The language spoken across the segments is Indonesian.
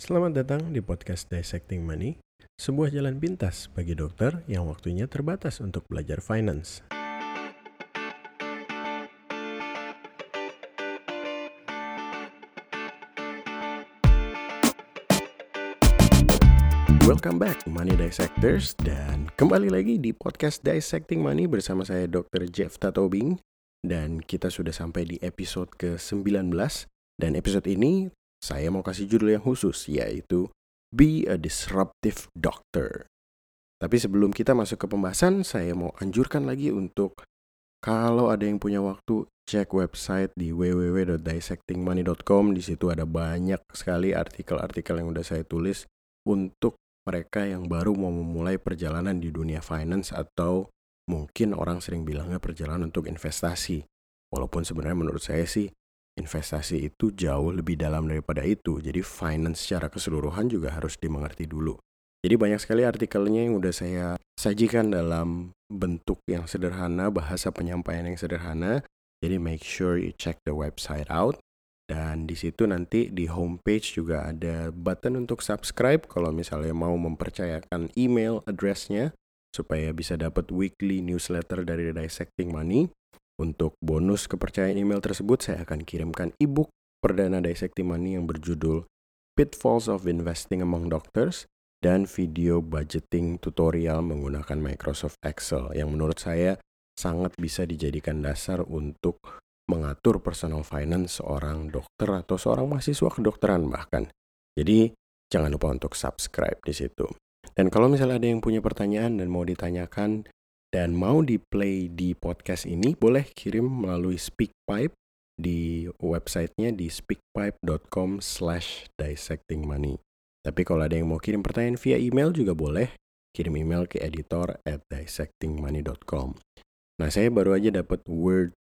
Selamat datang di podcast Dissecting Money, sebuah jalan pintas bagi dokter yang waktunya terbatas untuk belajar finance. Welcome back Money Dissectors dan kembali lagi di podcast Dissecting Money bersama saya Dr. Jeff Tatobing dan kita sudah sampai di episode ke-19 dan episode ini saya mau kasih judul yang khusus yaitu Be a Disruptive Doctor. Tapi sebelum kita masuk ke pembahasan, saya mau anjurkan lagi untuk kalau ada yang punya waktu cek website di www.dissectingmoney.com. Di situ ada banyak sekali artikel-artikel yang udah saya tulis untuk mereka yang baru mau memulai perjalanan di dunia finance atau mungkin orang sering bilangnya perjalanan untuk investasi. Walaupun sebenarnya menurut saya sih investasi itu jauh lebih dalam daripada itu. Jadi finance secara keseluruhan juga harus dimengerti dulu. Jadi banyak sekali artikelnya yang udah saya sajikan dalam bentuk yang sederhana, bahasa penyampaian yang sederhana. Jadi make sure you check the website out. Dan di situ nanti di homepage juga ada button untuk subscribe kalau misalnya mau mempercayakan email addressnya supaya bisa dapat weekly newsletter dari Dissecting Money. Untuk bonus kepercayaan email tersebut saya akan kirimkan ebook perdana Dissecting Money yang berjudul Pitfalls of Investing Among Doctors dan video budgeting tutorial menggunakan Microsoft Excel yang menurut saya sangat bisa dijadikan dasar untuk mengatur personal finance seorang dokter atau seorang mahasiswa kedokteran bahkan. Jadi jangan lupa untuk subscribe di situ. Dan kalau misalnya ada yang punya pertanyaan dan mau ditanyakan dan mau di play di podcast ini, boleh kirim melalui SpeakPipe di websitenya di speakpipe.com slash dissectingmoney. Tapi kalau ada yang mau kirim pertanyaan via email juga boleh kirim email ke editor at dissectingmoney.com. Nah saya baru aja dapat word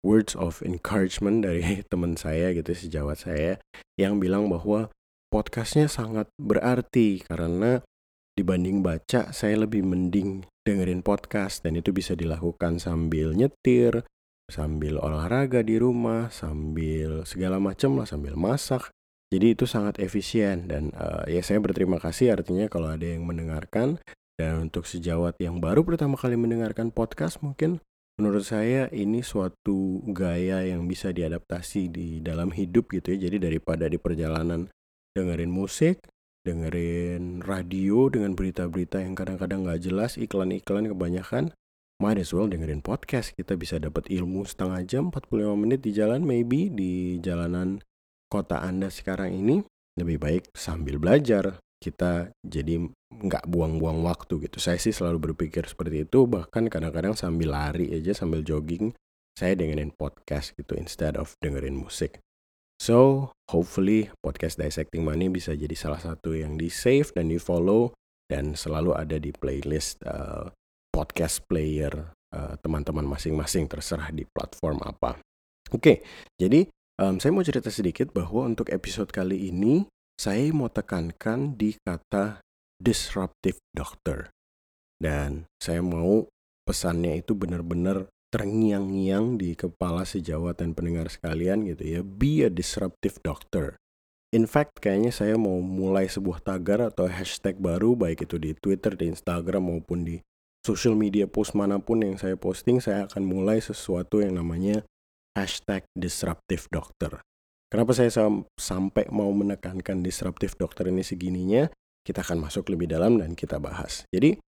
words of encouragement dari teman saya gitu sejawat saya yang bilang bahwa podcastnya sangat berarti karena dibanding baca saya lebih mending dengerin podcast. Dan itu bisa dilakukan sambil nyetir sambil olahraga di rumah sambil segala macam lah sambil masak. Jadi itu sangat efisien. Dan uh, ya saya berterima kasih artinya kalau ada yang mendengarkan. Dan untuk sejawat yang baru pertama kali mendengarkan podcast mungkin menurut saya ini suatu gaya yang bisa diadaptasi di dalam hidup gitu ya. Jadi daripada di perjalanan dengerin musik, dengerin radio dengan berita-berita yang kadang-kadang nggak jelas, iklan-iklan kebanyakan, might as well dengerin podcast. Kita bisa dapat ilmu setengah jam, 45 menit di jalan maybe di jalanan kota Anda sekarang ini. Lebih baik sambil belajar, kita jadi nggak buang-buang waktu gitu. Saya sih selalu berpikir seperti itu, bahkan kadang-kadang sambil lari aja, sambil jogging, saya dengerin podcast gitu instead of dengerin musik. So, hopefully podcast Dissecting Money bisa jadi salah satu yang di save dan di follow dan selalu ada di playlist uh, podcast player uh, teman-teman masing-masing terserah di platform apa. Oke, okay, jadi um, saya mau cerita sedikit bahwa untuk episode kali ini saya mau tekankan di kata disruptive doctor. Dan saya mau pesannya itu benar-benar terngiang-ngiang di kepala sejawat dan pendengar sekalian gitu ya. Be a disruptive doctor. In fact, kayaknya saya mau mulai sebuah tagar atau hashtag baru baik itu di Twitter, di Instagram maupun di social media post mana pun yang saya posting, saya akan mulai sesuatu yang namanya hashtag disruptive doctor. Kenapa saya sam sampai mau menekankan disruptive dokter ini segininya? Kita akan masuk lebih dalam dan kita bahas. Jadi,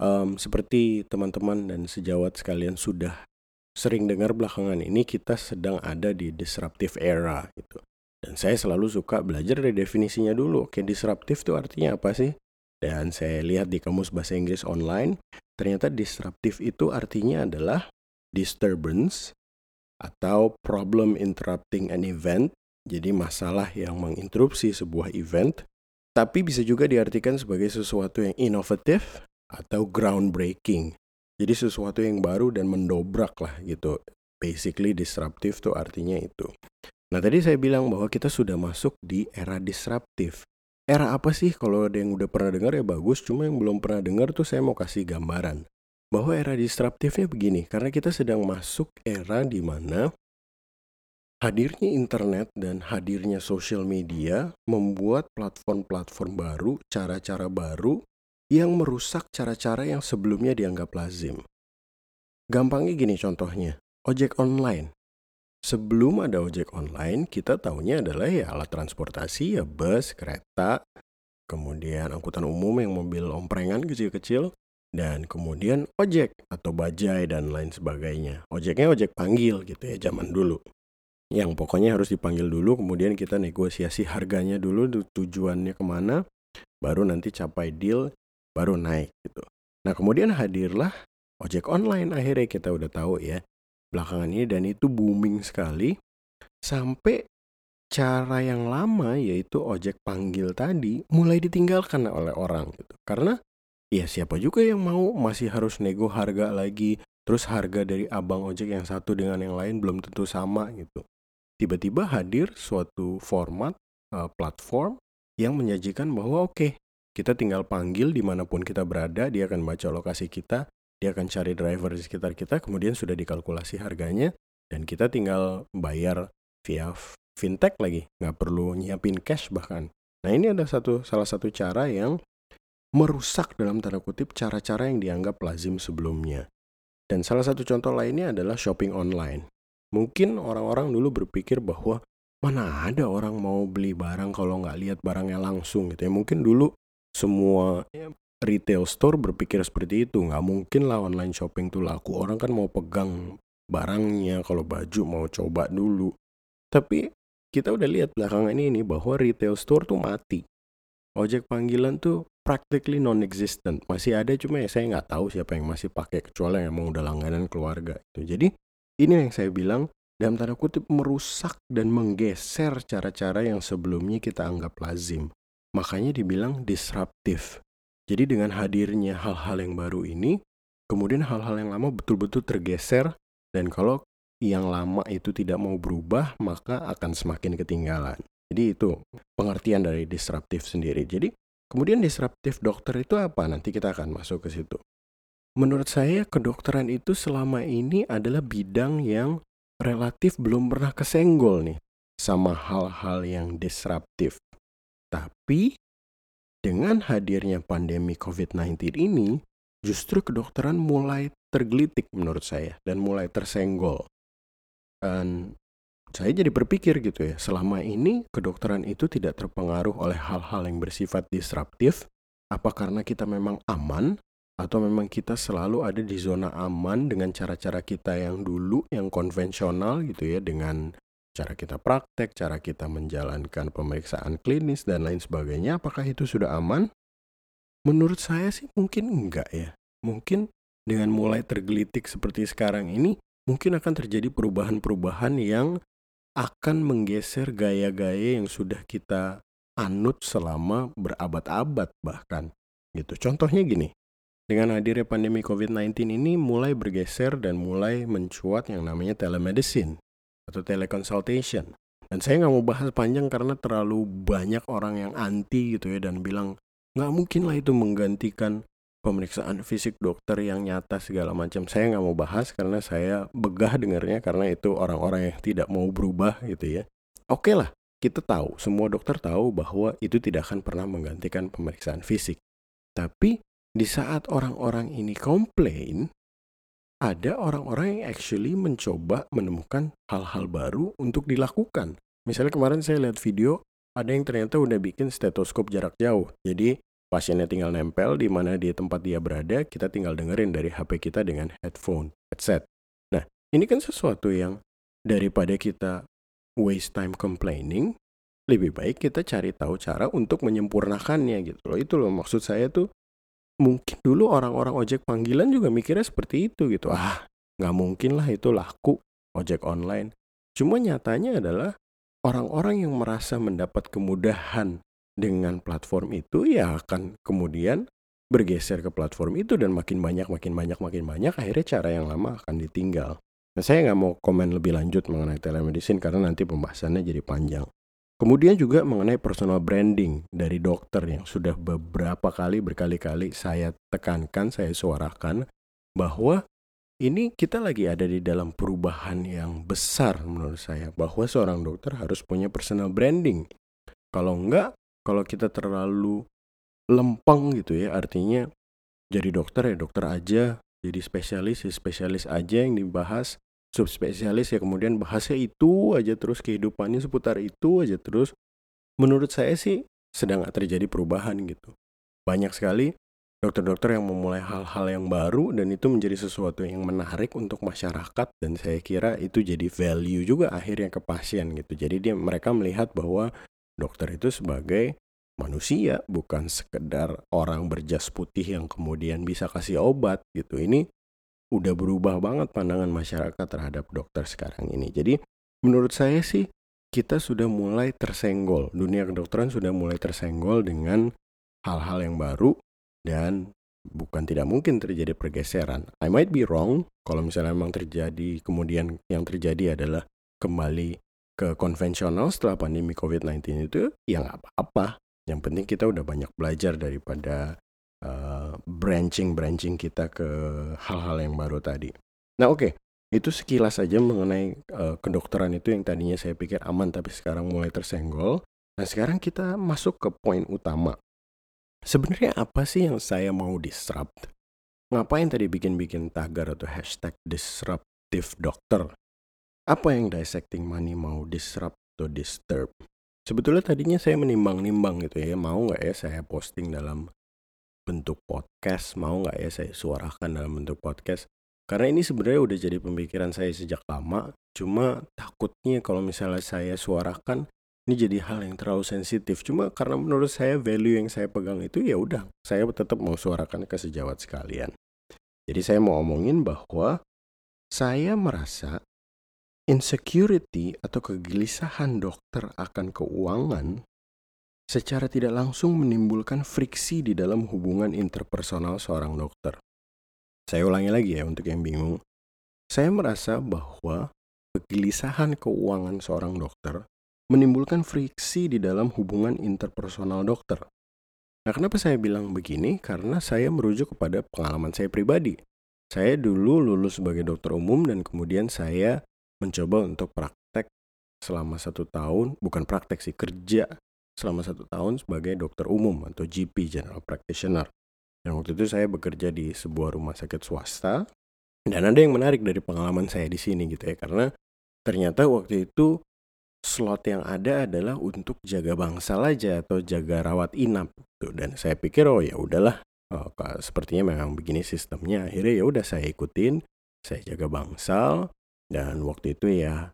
um, seperti teman-teman dan sejawat sekalian sudah sering dengar belakangan ini, kita sedang ada di disruptive era gitu. Dan saya selalu suka belajar dari definisinya dulu. Oke, disruptive itu artinya apa sih? Dan saya lihat di kamus bahasa Inggris online, ternyata disruptive itu artinya adalah disturbance atau problem interrupting an event jadi masalah yang menginterupsi sebuah event, tapi bisa juga diartikan sebagai sesuatu yang inovatif atau groundbreaking. Jadi sesuatu yang baru dan mendobrak lah gitu. Basically disruptive tuh artinya itu. Nah tadi saya bilang bahwa kita sudah masuk di era disruptif. Era apa sih? Kalau ada yang udah pernah dengar ya bagus, cuma yang belum pernah dengar tuh saya mau kasih gambaran. Bahwa era disruptifnya begini, karena kita sedang masuk era di mana Hadirnya internet dan hadirnya sosial media membuat platform-platform baru, cara-cara baru yang merusak cara-cara yang sebelumnya dianggap lazim. Gampangnya gini contohnya, ojek online. Sebelum ada ojek online, kita tahunya adalah ya alat transportasi, ya bus, kereta, kemudian angkutan umum yang mobil omprengan kecil-kecil, dan kemudian ojek atau bajai dan lain sebagainya. Ojeknya ojek panggil gitu ya zaman dulu yang pokoknya harus dipanggil dulu kemudian kita negosiasi harganya dulu tujuannya ke mana baru nanti capai deal baru naik gitu. Nah kemudian hadirlah ojek online. Akhirnya kita udah tahu ya belakangan ini dan itu booming sekali. Sampai cara yang lama yaitu ojek panggil tadi mulai ditinggalkan oleh orang gitu. Karena ya siapa juga yang mau masih harus nego harga lagi. Terus harga dari abang ojek yang satu dengan yang lain belum tentu sama gitu. Tiba-tiba hadir suatu format uh, platform yang menyajikan bahwa oke okay, kita tinggal panggil di mana pun kita berada dia akan baca lokasi kita dia akan cari driver di sekitar kita kemudian sudah dikalkulasi harganya dan kita tinggal bayar via fintech lagi nggak perlu nyiapin cash bahkan. Nah ini ada satu salah satu cara yang merusak dalam tanda kutip cara-cara yang dianggap lazim sebelumnya. Dan salah satu contoh lainnya adalah shopping online. Mungkin orang-orang dulu berpikir bahwa mana ada orang mau beli barang kalau nggak lihat barangnya langsung gitu ya. Mungkin dulu semua retail store berpikir seperti itu. Nggak mungkin lah online shopping tuh laku. Orang kan mau pegang barangnya, kalau baju mau coba dulu. Tapi kita udah lihat belakangan ini bahwa retail store tuh mati. Ojek panggilan tuh practically non-existent. Masih ada cuma ya saya nggak tahu siapa yang masih pakai kecuali yang mau udah langganan keluarga. Itu. Jadi ini yang saya bilang dalam tanda kutip merusak dan menggeser cara-cara yang sebelumnya kita anggap lazim. Makanya dibilang disruptif. Jadi dengan hadirnya hal-hal yang baru ini, kemudian hal-hal yang lama betul-betul tergeser dan kalau yang lama itu tidak mau berubah, maka akan semakin ketinggalan. Jadi itu pengertian dari disruptif sendiri. Jadi kemudian disruptif dokter itu apa? Nanti kita akan masuk ke situ. Menurut saya kedokteran itu selama ini adalah bidang yang relatif belum pernah kesenggol nih sama hal-hal yang disruptif. Tapi dengan hadirnya pandemi COVID-19 ini, justru kedokteran mulai tergelitik menurut saya dan mulai tersenggol. Dan saya jadi berpikir gitu ya, selama ini kedokteran itu tidak terpengaruh oleh hal-hal yang bersifat disruptif, apa karena kita memang aman atau memang kita selalu ada di zona aman dengan cara-cara kita yang dulu yang konvensional gitu ya dengan cara kita praktek, cara kita menjalankan pemeriksaan klinis dan lain sebagainya apakah itu sudah aman? Menurut saya sih mungkin enggak ya. Mungkin dengan mulai tergelitik seperti sekarang ini mungkin akan terjadi perubahan-perubahan yang akan menggeser gaya-gaya yang sudah kita anut selama berabad-abad bahkan gitu. Contohnya gini, dengan hadirnya pandemi COVID-19 ini mulai bergeser dan mulai mencuat yang namanya telemedicine atau teleconsultation. Dan saya nggak mau bahas panjang karena terlalu banyak orang yang anti gitu ya dan bilang nggak mungkin lah itu menggantikan pemeriksaan fisik dokter yang nyata segala macam. Saya nggak mau bahas karena saya begah dengarnya karena itu orang-orang yang tidak mau berubah gitu ya. Oke lah, kita tahu, semua dokter tahu bahwa itu tidak akan pernah menggantikan pemeriksaan fisik. Tapi di saat orang-orang ini komplain, ada orang-orang yang actually mencoba menemukan hal-hal baru untuk dilakukan. Misalnya kemarin saya lihat video, ada yang ternyata udah bikin stetoskop jarak jauh. Jadi pasiennya tinggal nempel di mana di tempat dia berada, kita tinggal dengerin dari HP kita dengan headphone, headset. Nah, ini kan sesuatu yang daripada kita waste time complaining, lebih baik kita cari tahu cara untuk menyempurnakannya gitu loh. Itu loh maksud saya tuh mungkin dulu orang-orang ojek panggilan juga mikirnya seperti itu gitu. Ah, nggak mungkin lah itu laku ojek online. Cuma nyatanya adalah orang-orang yang merasa mendapat kemudahan dengan platform itu ya akan kemudian bergeser ke platform itu dan makin banyak, makin banyak, makin banyak akhirnya cara yang lama akan ditinggal. Nah, saya nggak mau komen lebih lanjut mengenai telemedicine karena nanti pembahasannya jadi panjang. Kemudian juga mengenai personal branding dari dokter yang sudah beberapa kali berkali-kali saya tekankan, saya suarakan bahwa ini kita lagi ada di dalam perubahan yang besar menurut saya bahwa seorang dokter harus punya personal branding. Kalau enggak, kalau kita terlalu lempeng gitu ya, artinya jadi dokter ya dokter aja, jadi spesialis ya spesialis aja yang dibahas, subspesialis ya kemudian bahasnya itu aja terus kehidupannya seputar itu aja terus. Menurut saya sih sedang terjadi perubahan gitu. Banyak sekali dokter-dokter yang memulai hal-hal yang baru dan itu menjadi sesuatu yang menarik untuk masyarakat dan saya kira itu jadi value juga akhirnya ke pasien gitu. Jadi dia mereka melihat bahwa dokter itu sebagai manusia bukan sekedar orang berjas putih yang kemudian bisa kasih obat gitu. Ini udah berubah banget pandangan masyarakat terhadap dokter sekarang ini. Jadi menurut saya sih kita sudah mulai tersenggol. Dunia kedokteran sudah mulai tersenggol dengan hal-hal yang baru dan bukan tidak mungkin terjadi pergeseran. I might be wrong kalau misalnya memang terjadi kemudian yang terjadi adalah kembali ke konvensional setelah pandemi COVID-19 itu ya nggak apa-apa. Yang penting kita udah banyak belajar daripada uh, branching-branching kita ke hal-hal yang baru tadi. Nah oke, okay. itu sekilas saja mengenai uh, kedokteran itu yang tadinya saya pikir aman tapi sekarang mulai tersenggol. Nah sekarang kita masuk ke poin utama Sebenarnya apa sih yang saya mau disrupt? Ngapain tadi bikin-bikin tagar atau hashtag disruptive doctor? Apa yang dissecting money mau disrupt atau disturb? Sebetulnya tadinya saya menimbang-nimbang gitu ya, mau nggak ya saya posting dalam bentuk podcast, mau nggak ya saya suarakan dalam bentuk podcast. Karena ini sebenarnya udah jadi pemikiran saya sejak lama, cuma takutnya kalau misalnya saya suarakan, ini jadi hal yang terlalu sensitif. Cuma karena menurut saya value yang saya pegang itu ya udah, saya tetap mau suarakan ke sejawat sekalian. Jadi saya mau omongin bahwa saya merasa insecurity atau kegelisahan dokter akan keuangan secara tidak langsung menimbulkan friksi di dalam hubungan interpersonal seorang dokter. Saya ulangi lagi ya untuk yang bingung. Saya merasa bahwa kegelisahan keuangan seorang dokter menimbulkan friksi di dalam hubungan interpersonal dokter. Nah, kenapa saya bilang begini? Karena saya merujuk kepada pengalaman saya pribadi. Saya dulu lulus sebagai dokter umum dan kemudian saya mencoba untuk praktek selama satu tahun, bukan praktek sih, kerja selama satu tahun sebagai dokter umum atau GP, General Practitioner. Dan waktu itu saya bekerja di sebuah rumah sakit swasta. Dan ada yang menarik dari pengalaman saya di sini gitu ya, karena ternyata waktu itu slot yang ada adalah untuk jaga bangsal aja atau jaga rawat inap tuh dan saya pikir oh ya udahlah oh, sepertinya memang begini sistemnya akhirnya ya udah saya ikutin saya jaga bangsal dan waktu itu ya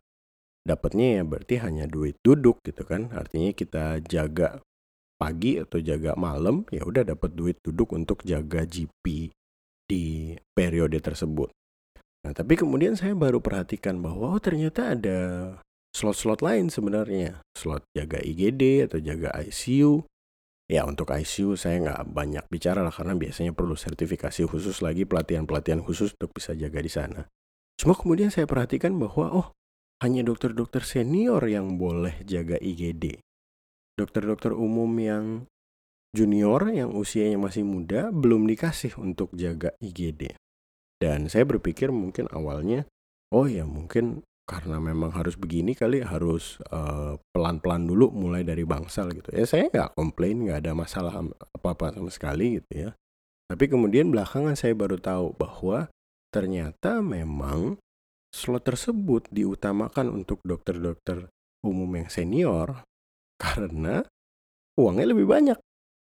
dapatnya ya berarti hanya duit duduk gitu kan artinya kita jaga pagi atau jaga malam ya udah dapat duit duduk untuk jaga GP di periode tersebut Nah, tapi kemudian saya baru perhatikan bahwa oh ternyata ada slot-slot lain sebenarnya. Slot jaga IGD atau jaga ICU. Ya untuk ICU saya nggak banyak bicara lah karena biasanya perlu sertifikasi khusus lagi pelatihan-pelatihan khusus untuk bisa jaga di sana. Cuma kemudian saya perhatikan bahwa oh hanya dokter-dokter senior yang boleh jaga IGD. Dokter-dokter umum yang junior yang usianya masih muda belum dikasih untuk jaga IGD. Dan saya berpikir mungkin awalnya, oh ya mungkin karena memang harus begini kali harus pelan pelan-pelan dulu mulai dari bangsal gitu ya saya nggak komplain nggak ada masalah apa-apa sama sekali gitu ya tapi kemudian belakangan saya baru tahu bahwa ternyata memang slot tersebut diutamakan untuk dokter-dokter umum yang senior karena uangnya lebih banyak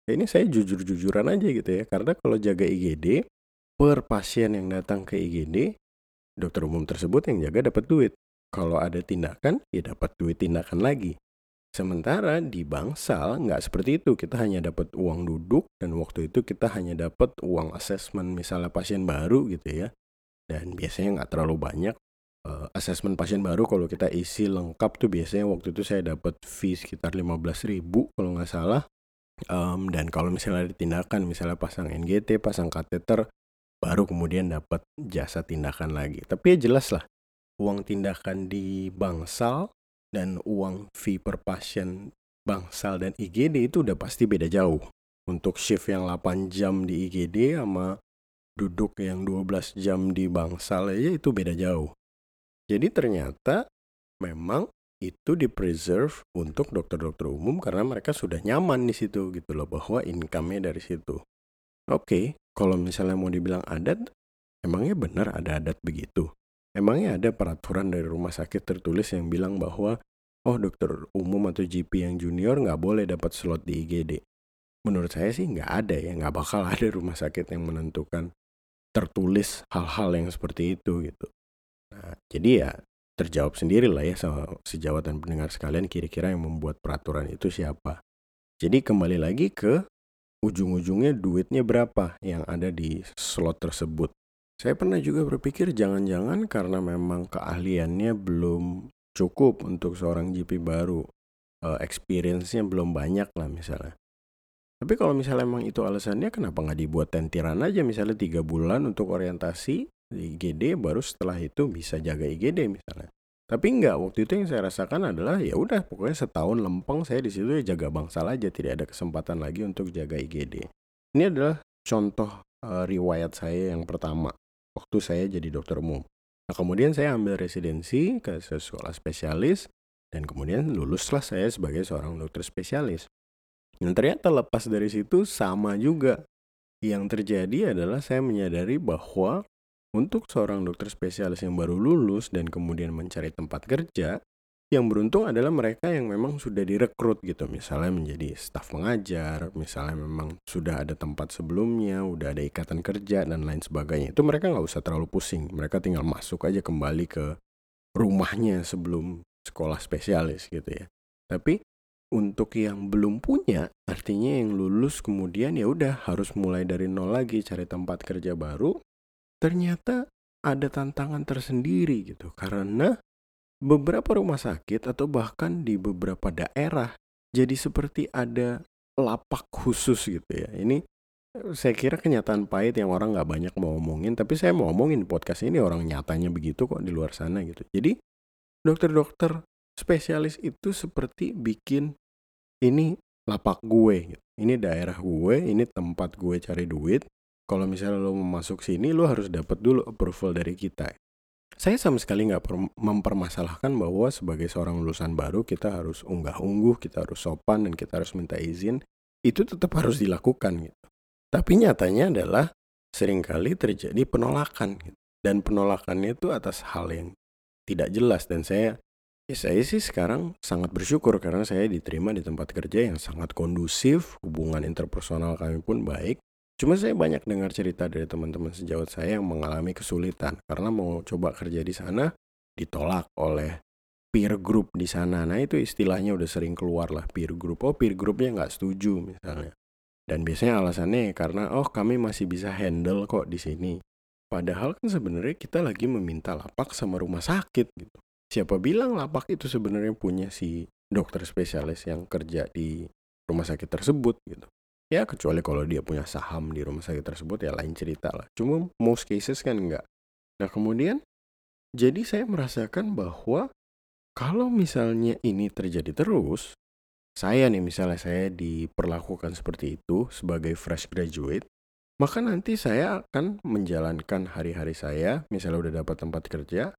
ini saya jujur-jujuran aja gitu ya karena kalau jaga IGD per pasien yang datang ke IGD dokter umum tersebut yang jaga dapat duit kalau ada tindakan, ya dapat duit tindakan lagi. Sementara di bangsal nggak seperti itu. Kita hanya dapat uang duduk dan waktu itu kita hanya dapat uang asesmen misalnya pasien baru gitu ya. Dan biasanya nggak terlalu banyak. Uh, asesmen pasien baru kalau kita isi lengkap tuh biasanya waktu itu saya dapat fee sekitar 15 ribu kalau nggak salah. Um, dan kalau misalnya ada tindakan, misalnya pasang NGT, pasang kateter, baru kemudian dapat jasa tindakan lagi. Tapi ya jelas lah, uang tindakan di bangsal dan uang fee per pasien bangsal dan IGD itu udah pasti beda jauh. Untuk shift yang 8 jam di IGD sama duduk yang 12 jam di bangsal aja itu beda jauh. Jadi ternyata memang itu di preserve untuk dokter-dokter umum karena mereka sudah nyaman di situ gitu loh bahwa income-nya dari situ. Oke, kalau misalnya mau dibilang adat, emangnya benar ada adat begitu? Emangnya ada peraturan dari rumah sakit tertulis yang bilang bahwa oh dokter umum atau GP yang junior nggak boleh dapat slot di IGD? Menurut saya sih nggak ada ya, nggak bakal ada rumah sakit yang menentukan tertulis hal-hal yang seperti itu gitu. Nah, jadi ya terjawab sendiri lah ya sama sejawat dan pendengar sekalian kira-kira yang membuat peraturan itu siapa. Jadi kembali lagi ke ujung-ujungnya duitnya berapa yang ada di slot tersebut. Saya pernah juga berpikir jangan-jangan karena memang keahliannya belum cukup untuk seorang GP baru. Uh, experience-nya belum banyak lah misalnya. Tapi kalau misalnya emang itu alasannya kenapa nggak dibuat tentiran aja misalnya tiga bulan untuk orientasi IGD baru setelah itu bisa jaga IGD misalnya. Tapi enggak, waktu itu yang saya rasakan adalah ya udah pokoknya setahun lempeng saya di situ ya jaga bangsal aja, tidak ada kesempatan lagi untuk jaga IGD. Ini adalah contoh uh, riwayat saya yang pertama waktu saya jadi dokter umum. Nah, kemudian saya ambil residensi ke sekolah spesialis dan kemudian luluslah saya sebagai seorang dokter spesialis. Dan ternyata lepas dari situ sama juga. Yang terjadi adalah saya menyadari bahwa untuk seorang dokter spesialis yang baru lulus dan kemudian mencari tempat kerja, yang beruntung adalah mereka yang memang sudah direkrut gitu, misalnya menjadi staf mengajar, misalnya memang sudah ada tempat sebelumnya, udah ada ikatan kerja dan lain sebagainya. Itu mereka nggak usah terlalu pusing, mereka tinggal masuk aja kembali ke rumahnya sebelum sekolah spesialis gitu ya. Tapi untuk yang belum punya, artinya yang lulus kemudian ya udah harus mulai dari nol lagi cari tempat kerja baru ternyata ada tantangan tersendiri gitu. Karena beberapa rumah sakit atau bahkan di beberapa daerah jadi seperti ada lapak khusus gitu ya. Ini saya kira kenyataan pahit yang orang nggak banyak mau ngomongin tapi saya mau ngomongin podcast ini orang nyatanya begitu kok di luar sana gitu. Jadi dokter-dokter spesialis itu seperti bikin ini lapak gue gitu. ini daerah gue ini tempat gue cari duit kalau misalnya lo mau masuk sini lo harus dapat dulu approval dari kita saya sama sekali nggak mempermasalahkan bahwa sebagai seorang lulusan baru kita harus unggah-ungguh, kita harus sopan dan kita harus minta izin. Itu tetap harus dilakukan gitu. Tapi nyatanya adalah sering kali terjadi penolakan gitu. Dan penolakannya itu atas hal yang tidak jelas dan saya ya saya sih sekarang sangat bersyukur karena saya diterima di tempat kerja yang sangat kondusif, hubungan interpersonal kami pun baik Cuma saya banyak dengar cerita dari teman-teman sejawat saya yang mengalami kesulitan karena mau coba kerja di sana ditolak oleh peer group di sana. Nah itu istilahnya udah sering keluar lah peer group. Oh peer groupnya nggak setuju misalnya. Dan biasanya alasannya karena oh kami masih bisa handle kok di sini. Padahal kan sebenarnya kita lagi meminta lapak sama rumah sakit gitu. Siapa bilang lapak itu sebenarnya punya si dokter spesialis yang kerja di rumah sakit tersebut gitu. Ya kecuali kalau dia punya saham di rumah sakit tersebut ya lain cerita lah. Cuma most cases kan enggak. Nah kemudian jadi saya merasakan bahwa kalau misalnya ini terjadi terus, saya nih misalnya saya diperlakukan seperti itu sebagai fresh graduate, maka nanti saya akan menjalankan hari-hari saya, misalnya udah dapat tempat kerja,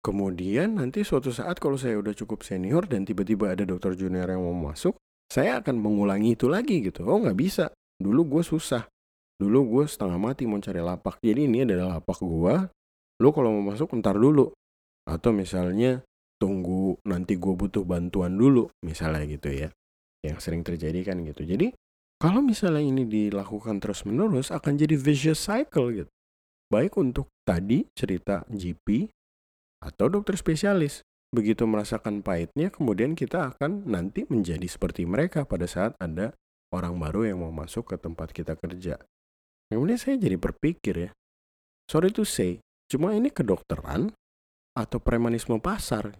kemudian nanti suatu saat kalau saya udah cukup senior dan tiba-tiba ada dokter junior yang mau masuk, saya akan mengulangi itu lagi gitu. Oh nggak bisa. Dulu gue susah. Dulu gue setengah mati mau cari lapak. Jadi ini adalah lapak gue. Lo kalau mau masuk ntar dulu. Atau misalnya tunggu nanti gue butuh bantuan dulu. Misalnya gitu ya. Yang sering terjadi kan gitu. Jadi kalau misalnya ini dilakukan terus menerus akan jadi vicious cycle gitu. Baik untuk tadi cerita GP atau dokter spesialis begitu merasakan pahitnya, kemudian kita akan nanti menjadi seperti mereka pada saat ada orang baru yang mau masuk ke tempat kita kerja. Kemudian saya jadi berpikir ya, sorry to say, cuma ini kedokteran atau premanisme pasar?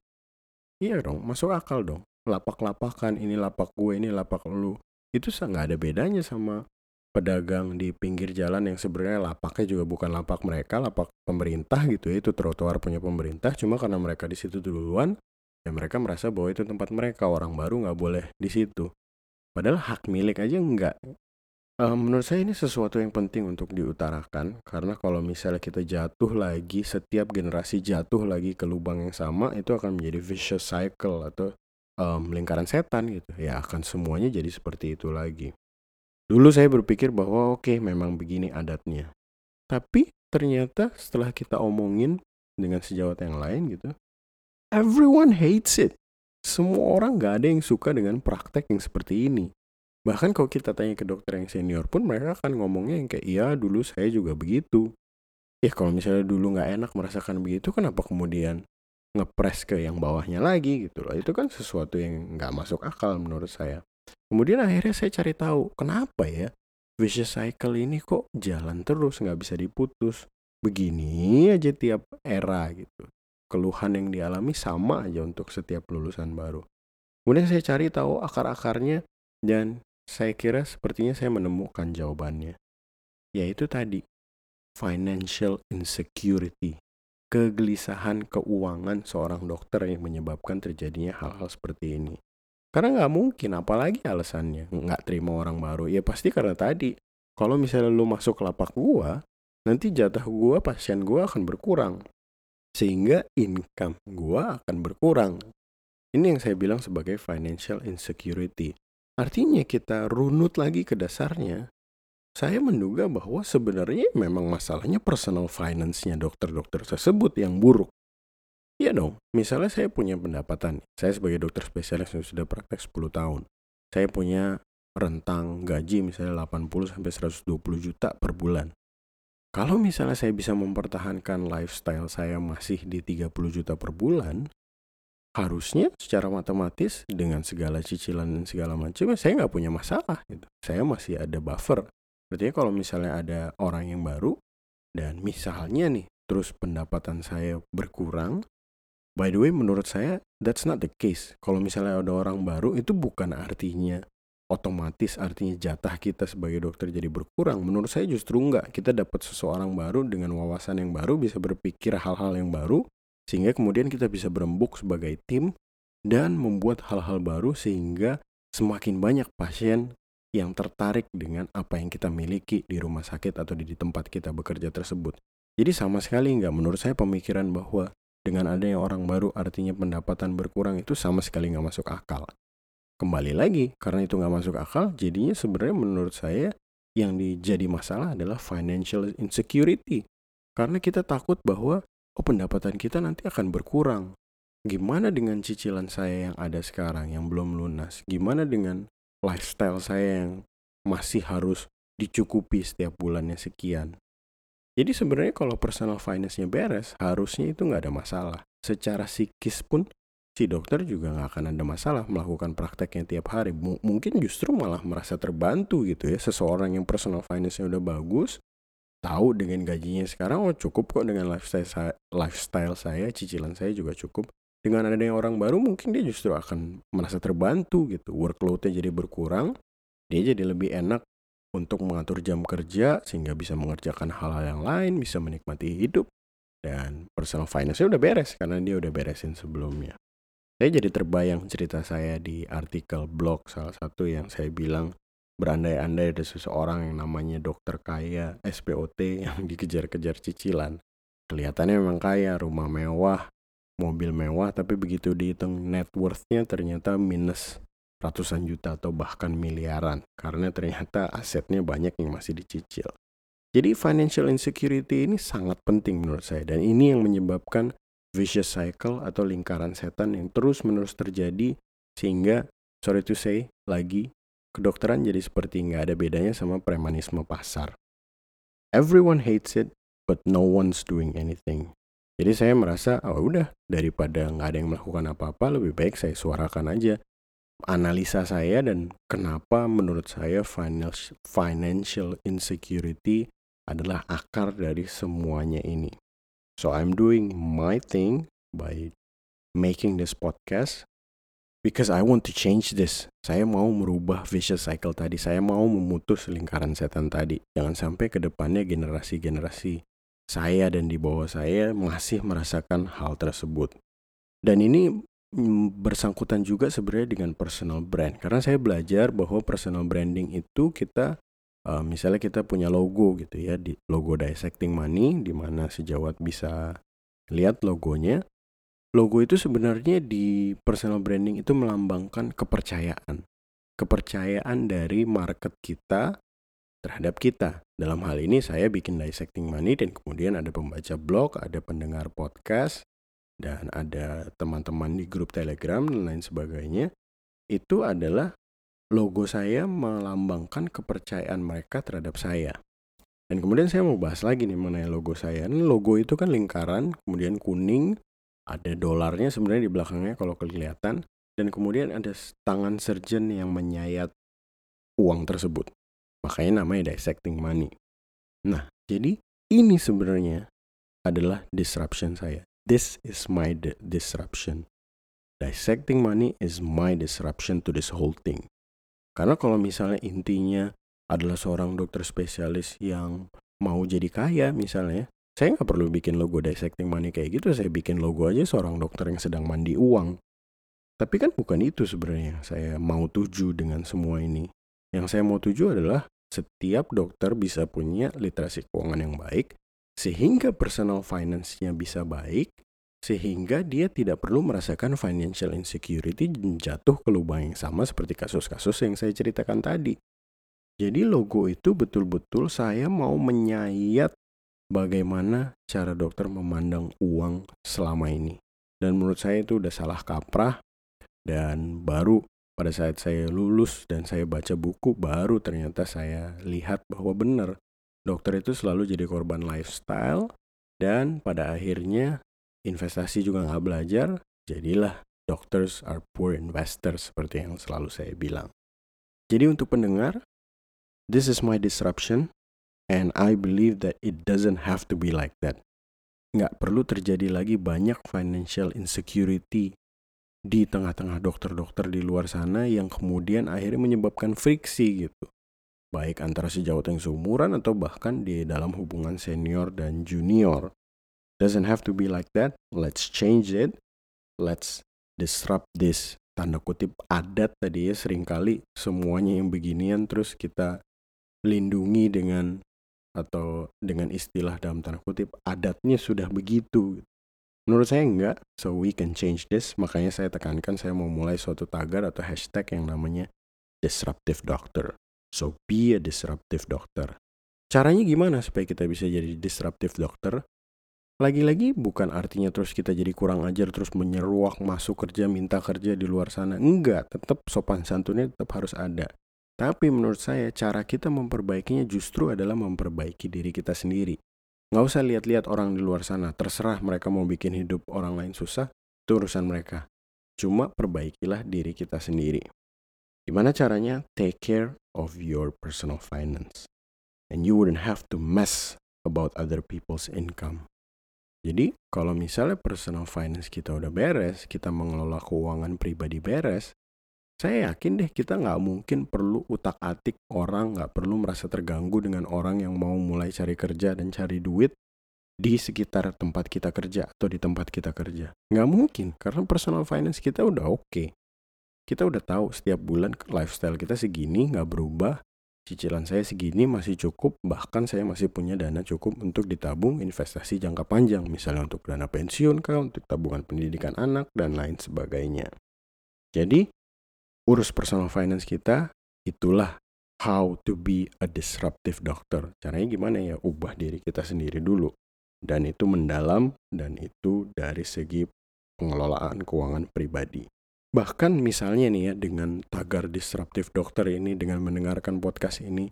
Iya dong, masuk akal dong. Lapak-lapakan, ini lapak gue, ini lapak lu. Itu nggak ada bedanya sama pedagang di pinggir jalan yang sebenarnya lapaknya juga bukan lapak mereka, lapak pemerintah gitu ya, itu trotoar punya pemerintah, cuma karena mereka di situ duluan, ya mereka merasa bahwa itu tempat mereka, orang baru nggak boleh di situ. Padahal hak milik aja enggak. Uh, menurut saya ini sesuatu yang penting untuk diutarakan karena kalau misalnya kita jatuh lagi setiap generasi jatuh lagi ke lubang yang sama itu akan menjadi vicious cycle atau um, lingkaran setan gitu ya akan semuanya jadi seperti itu lagi. Dulu saya berpikir bahwa oke okay, memang begini adatnya. Tapi ternyata setelah kita omongin dengan sejawat yang lain gitu, everyone hates it. Semua orang gak ada yang suka dengan praktek yang seperti ini Bahkan kalau kita tanya ke dokter yang senior pun mereka akan ngomongnya yang kayak iya dulu saya juga begitu. Ya kalau misalnya dulu nggak enak merasakan begitu kenapa kemudian ngepres ke yang bawahnya lagi gitu loh. Itu kan sesuatu yang nggak masuk akal menurut saya. Kemudian akhirnya saya cari tahu kenapa ya vicious cycle ini kok jalan terus nggak bisa diputus. Begini aja tiap era gitu. Keluhan yang dialami sama aja untuk setiap lulusan baru. Kemudian saya cari tahu akar-akarnya dan saya kira sepertinya saya menemukan jawabannya. Yaitu tadi, financial insecurity. Kegelisahan keuangan seorang dokter yang menyebabkan terjadinya hal-hal seperti ini. Karena nggak mungkin, apalagi alasannya. Nggak terima orang baru. Ya pasti karena tadi, kalau misalnya lu masuk lapak gua, nanti jatah gua, pasien gua akan berkurang. Sehingga income gua akan berkurang. Ini yang saya bilang sebagai financial insecurity. Artinya kita runut lagi ke dasarnya. Saya menduga bahwa sebenarnya memang masalahnya personal finance-nya dokter-dokter tersebut yang buruk. Iya dong, misalnya saya punya pendapatan. Saya sebagai dokter spesialis yang sudah praktek 10 tahun. Saya punya rentang gaji misalnya 80 sampai 120 juta per bulan. Kalau misalnya saya bisa mempertahankan lifestyle saya masih di 30 juta per bulan, harusnya secara matematis dengan segala cicilan dan segala macam saya nggak punya masalah gitu. Saya masih ada buffer. Berarti kalau misalnya ada orang yang baru dan misalnya nih terus pendapatan saya berkurang, by the way menurut saya that's not the case. Kalau misalnya ada orang baru itu bukan artinya otomatis artinya jatah kita sebagai dokter jadi berkurang. Menurut saya justru enggak. Kita dapat seseorang baru dengan wawasan yang baru bisa berpikir hal-hal yang baru sehingga kemudian kita bisa berembuk sebagai tim dan membuat hal-hal baru sehingga semakin banyak pasien yang tertarik dengan apa yang kita miliki di rumah sakit atau di tempat kita bekerja tersebut. Jadi sama sekali nggak menurut saya pemikiran bahwa dengan adanya orang baru artinya pendapatan berkurang itu sama sekali nggak masuk akal. Kembali lagi, karena itu nggak masuk akal, jadinya sebenarnya menurut saya yang dijadi masalah adalah financial insecurity. Karena kita takut bahwa oh pendapatan kita nanti akan berkurang. Gimana dengan cicilan saya yang ada sekarang yang belum lunas? Gimana dengan lifestyle saya yang masih harus dicukupi setiap bulannya sekian? Jadi sebenarnya kalau personal finance-nya beres, harusnya itu nggak ada masalah. Secara psikis pun si dokter juga nggak akan ada masalah melakukan prakteknya tiap hari. M mungkin justru malah merasa terbantu gitu ya. Seseorang yang personal finance-nya udah bagus, tahu dengan gajinya sekarang oh cukup kok dengan lifestyle saya, lifestyle saya cicilan saya juga cukup dengan adanya orang baru mungkin dia justru akan merasa terbantu gitu workloadnya jadi berkurang dia jadi lebih enak untuk mengatur jam kerja sehingga bisa mengerjakan hal-hal yang lain bisa menikmati hidup dan personal finance-nya udah beres karena dia udah beresin sebelumnya saya jadi terbayang cerita saya di artikel blog salah satu yang saya bilang berandai-andai ada seseorang yang namanya dokter kaya, SPOT yang dikejar-kejar cicilan. Kelihatannya memang kaya, rumah mewah, mobil mewah, tapi begitu dihitung net worth-nya ternyata minus ratusan juta atau bahkan miliaran. Karena ternyata asetnya banyak yang masih dicicil. Jadi financial insecurity ini sangat penting menurut saya. Dan ini yang menyebabkan vicious cycle atau lingkaran setan yang terus menerus terjadi sehingga sorry to say lagi kedokteran jadi seperti nggak ada bedanya sama premanisme pasar. Everyone hates it, but no one's doing anything. Jadi saya merasa, oh udah, daripada nggak ada yang melakukan apa-apa, lebih baik saya suarakan aja analisa saya dan kenapa menurut saya financial insecurity adalah akar dari semuanya ini. So I'm doing my thing by making this podcast Because I want to change this. Saya mau merubah vicious cycle tadi. Saya mau memutus lingkaran setan tadi. Jangan sampai ke depannya generasi-generasi saya dan di bawah saya masih merasakan hal tersebut. Dan ini bersangkutan juga sebenarnya dengan personal brand. Karena saya belajar bahwa personal branding itu kita uh, misalnya kita punya logo gitu ya di logo dissecting money di mana sejawat bisa lihat logonya logo itu sebenarnya di personal branding itu melambangkan kepercayaan kepercayaan dari market kita terhadap kita. Dalam hal ini saya bikin dissecting money dan kemudian ada pembaca blog, ada pendengar podcast, dan ada teman-teman di grup telegram dan lain sebagainya. Itu adalah logo saya melambangkan kepercayaan mereka terhadap saya. Dan kemudian saya mau bahas lagi nih mengenai logo saya. Ini logo itu kan lingkaran, kemudian kuning, ada dolarnya sebenarnya di belakangnya kalau kelihatan dan kemudian ada tangan surgeon yang menyayat uang tersebut. Makanya namanya dissecting money. Nah, jadi ini sebenarnya adalah disruption saya. This is my disruption. Dissecting money is my disruption to this whole thing. Karena kalau misalnya intinya adalah seorang dokter spesialis yang mau jadi kaya misalnya, saya nggak perlu bikin logo dissecting money kayak gitu. Saya bikin logo aja seorang dokter yang sedang mandi uang. Tapi kan bukan itu sebenarnya saya mau tuju dengan semua ini. Yang saya mau tuju adalah setiap dokter bisa punya literasi keuangan yang baik, sehingga personal finance-nya bisa baik, sehingga dia tidak perlu merasakan financial insecurity jatuh ke lubang yang sama seperti kasus-kasus yang saya ceritakan tadi. Jadi logo itu betul-betul saya mau menyayat bagaimana cara dokter memandang uang selama ini. Dan menurut saya itu udah salah kaprah dan baru pada saat saya lulus dan saya baca buku baru ternyata saya lihat bahwa benar dokter itu selalu jadi korban lifestyle dan pada akhirnya investasi juga nggak belajar jadilah doctors are poor investors seperti yang selalu saya bilang. Jadi untuk pendengar, this is my disruption and I believe that it doesn't have to be like that. Nggak perlu terjadi lagi banyak financial insecurity di tengah-tengah dokter-dokter di luar sana yang kemudian akhirnya menyebabkan friksi gitu. Baik antara sejawat yang seumuran atau bahkan di dalam hubungan senior dan junior. Doesn't have to be like that. Let's change it. Let's disrupt this. Tanda kutip adat tadi ya sering kali semuanya yang beginian terus kita lindungi dengan atau dengan istilah dalam tanda kutip adatnya sudah begitu Menurut saya enggak, so we can change this. Makanya saya tekankan saya mau mulai suatu tagar atau hashtag yang namanya disruptive doctor. So be a disruptive doctor. Caranya gimana supaya kita bisa jadi disruptive doctor? Lagi-lagi bukan artinya terus kita jadi kurang ajar terus menyeruak masuk kerja minta kerja di luar sana. Enggak, tetap sopan santunnya tetap harus ada. Tapi menurut saya cara kita memperbaikinya justru adalah memperbaiki diri kita sendiri. Nggak usah lihat-lihat orang di luar sana. Terserah mereka mau bikin hidup orang lain susah, itu urusan mereka. Cuma perbaikilah diri kita sendiri. Gimana caranya? Take care of your personal finance. And you wouldn't have to mess about other people's income. Jadi, kalau misalnya personal finance kita udah beres, kita mengelola keuangan pribadi beres, saya yakin deh kita nggak mungkin perlu utak-atik orang, nggak perlu merasa terganggu dengan orang yang mau mulai cari kerja dan cari duit di sekitar tempat kita kerja atau di tempat kita kerja. Nggak mungkin, karena personal finance kita udah oke. Okay. Kita udah tahu setiap bulan lifestyle kita segini, nggak berubah. Cicilan saya segini masih cukup, bahkan saya masih punya dana cukup untuk ditabung investasi jangka panjang, misalnya untuk dana pensiun kah, untuk tabungan pendidikan anak, dan lain sebagainya. Jadi, urus personal finance kita, itulah how to be a disruptive doctor. Caranya gimana ya? Ubah diri kita sendiri dulu. Dan itu mendalam dan itu dari segi pengelolaan keuangan pribadi. Bahkan misalnya nih ya dengan tagar disruptive doctor ini dengan mendengarkan podcast ini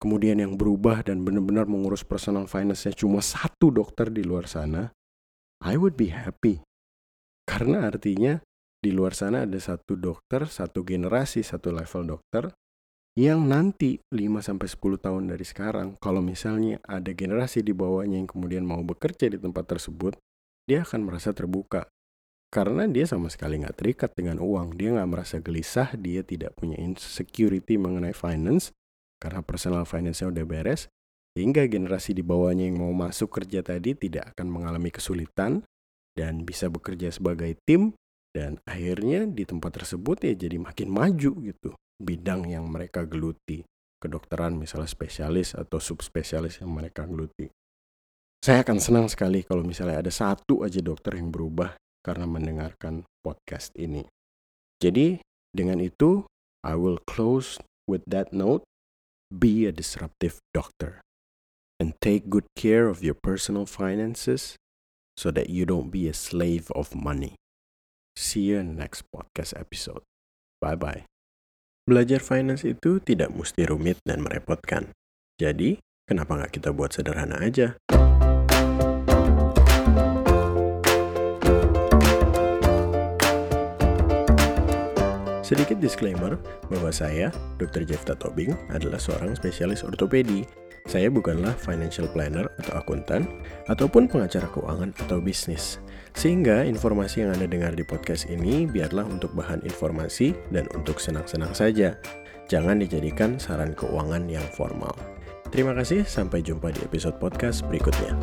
kemudian yang berubah dan benar-benar mengurus personal finance-nya cuma satu dokter di luar sana, I would be happy. Karena artinya di luar sana ada satu dokter, satu generasi, satu level dokter yang nanti 5 sampai 10 tahun dari sekarang kalau misalnya ada generasi di bawahnya yang kemudian mau bekerja di tempat tersebut, dia akan merasa terbuka. Karena dia sama sekali nggak terikat dengan uang, dia nggak merasa gelisah, dia tidak punya insecurity mengenai finance, karena personal finance-nya udah beres, hingga generasi di bawahnya yang mau masuk kerja tadi tidak akan mengalami kesulitan dan bisa bekerja sebagai tim dan akhirnya di tempat tersebut ya jadi makin maju gitu bidang yang mereka geluti. kedokteran misalnya spesialis atau subspesialis yang mereka geluti. Saya akan senang sekali kalau misalnya ada satu aja dokter yang berubah karena mendengarkan podcast ini. Jadi, dengan itu, I will close with that note. Be a disruptive doctor and take good care of your personal finances so that you don't be a slave of money. See you in the next podcast episode. Bye bye. Belajar finance itu tidak mesti rumit dan merepotkan. Jadi, kenapa nggak kita buat sederhana aja? Sedikit disclaimer bahwa saya, Dr. Jeff Tatobing, adalah seorang spesialis ortopedi. Saya bukanlah financial planner atau akuntan, ataupun pengacara keuangan atau bisnis. Sehingga informasi yang Anda dengar di podcast ini biarlah untuk bahan informasi dan untuk senang-senang saja. Jangan dijadikan saran keuangan yang formal. Terima kasih, sampai jumpa di episode podcast berikutnya.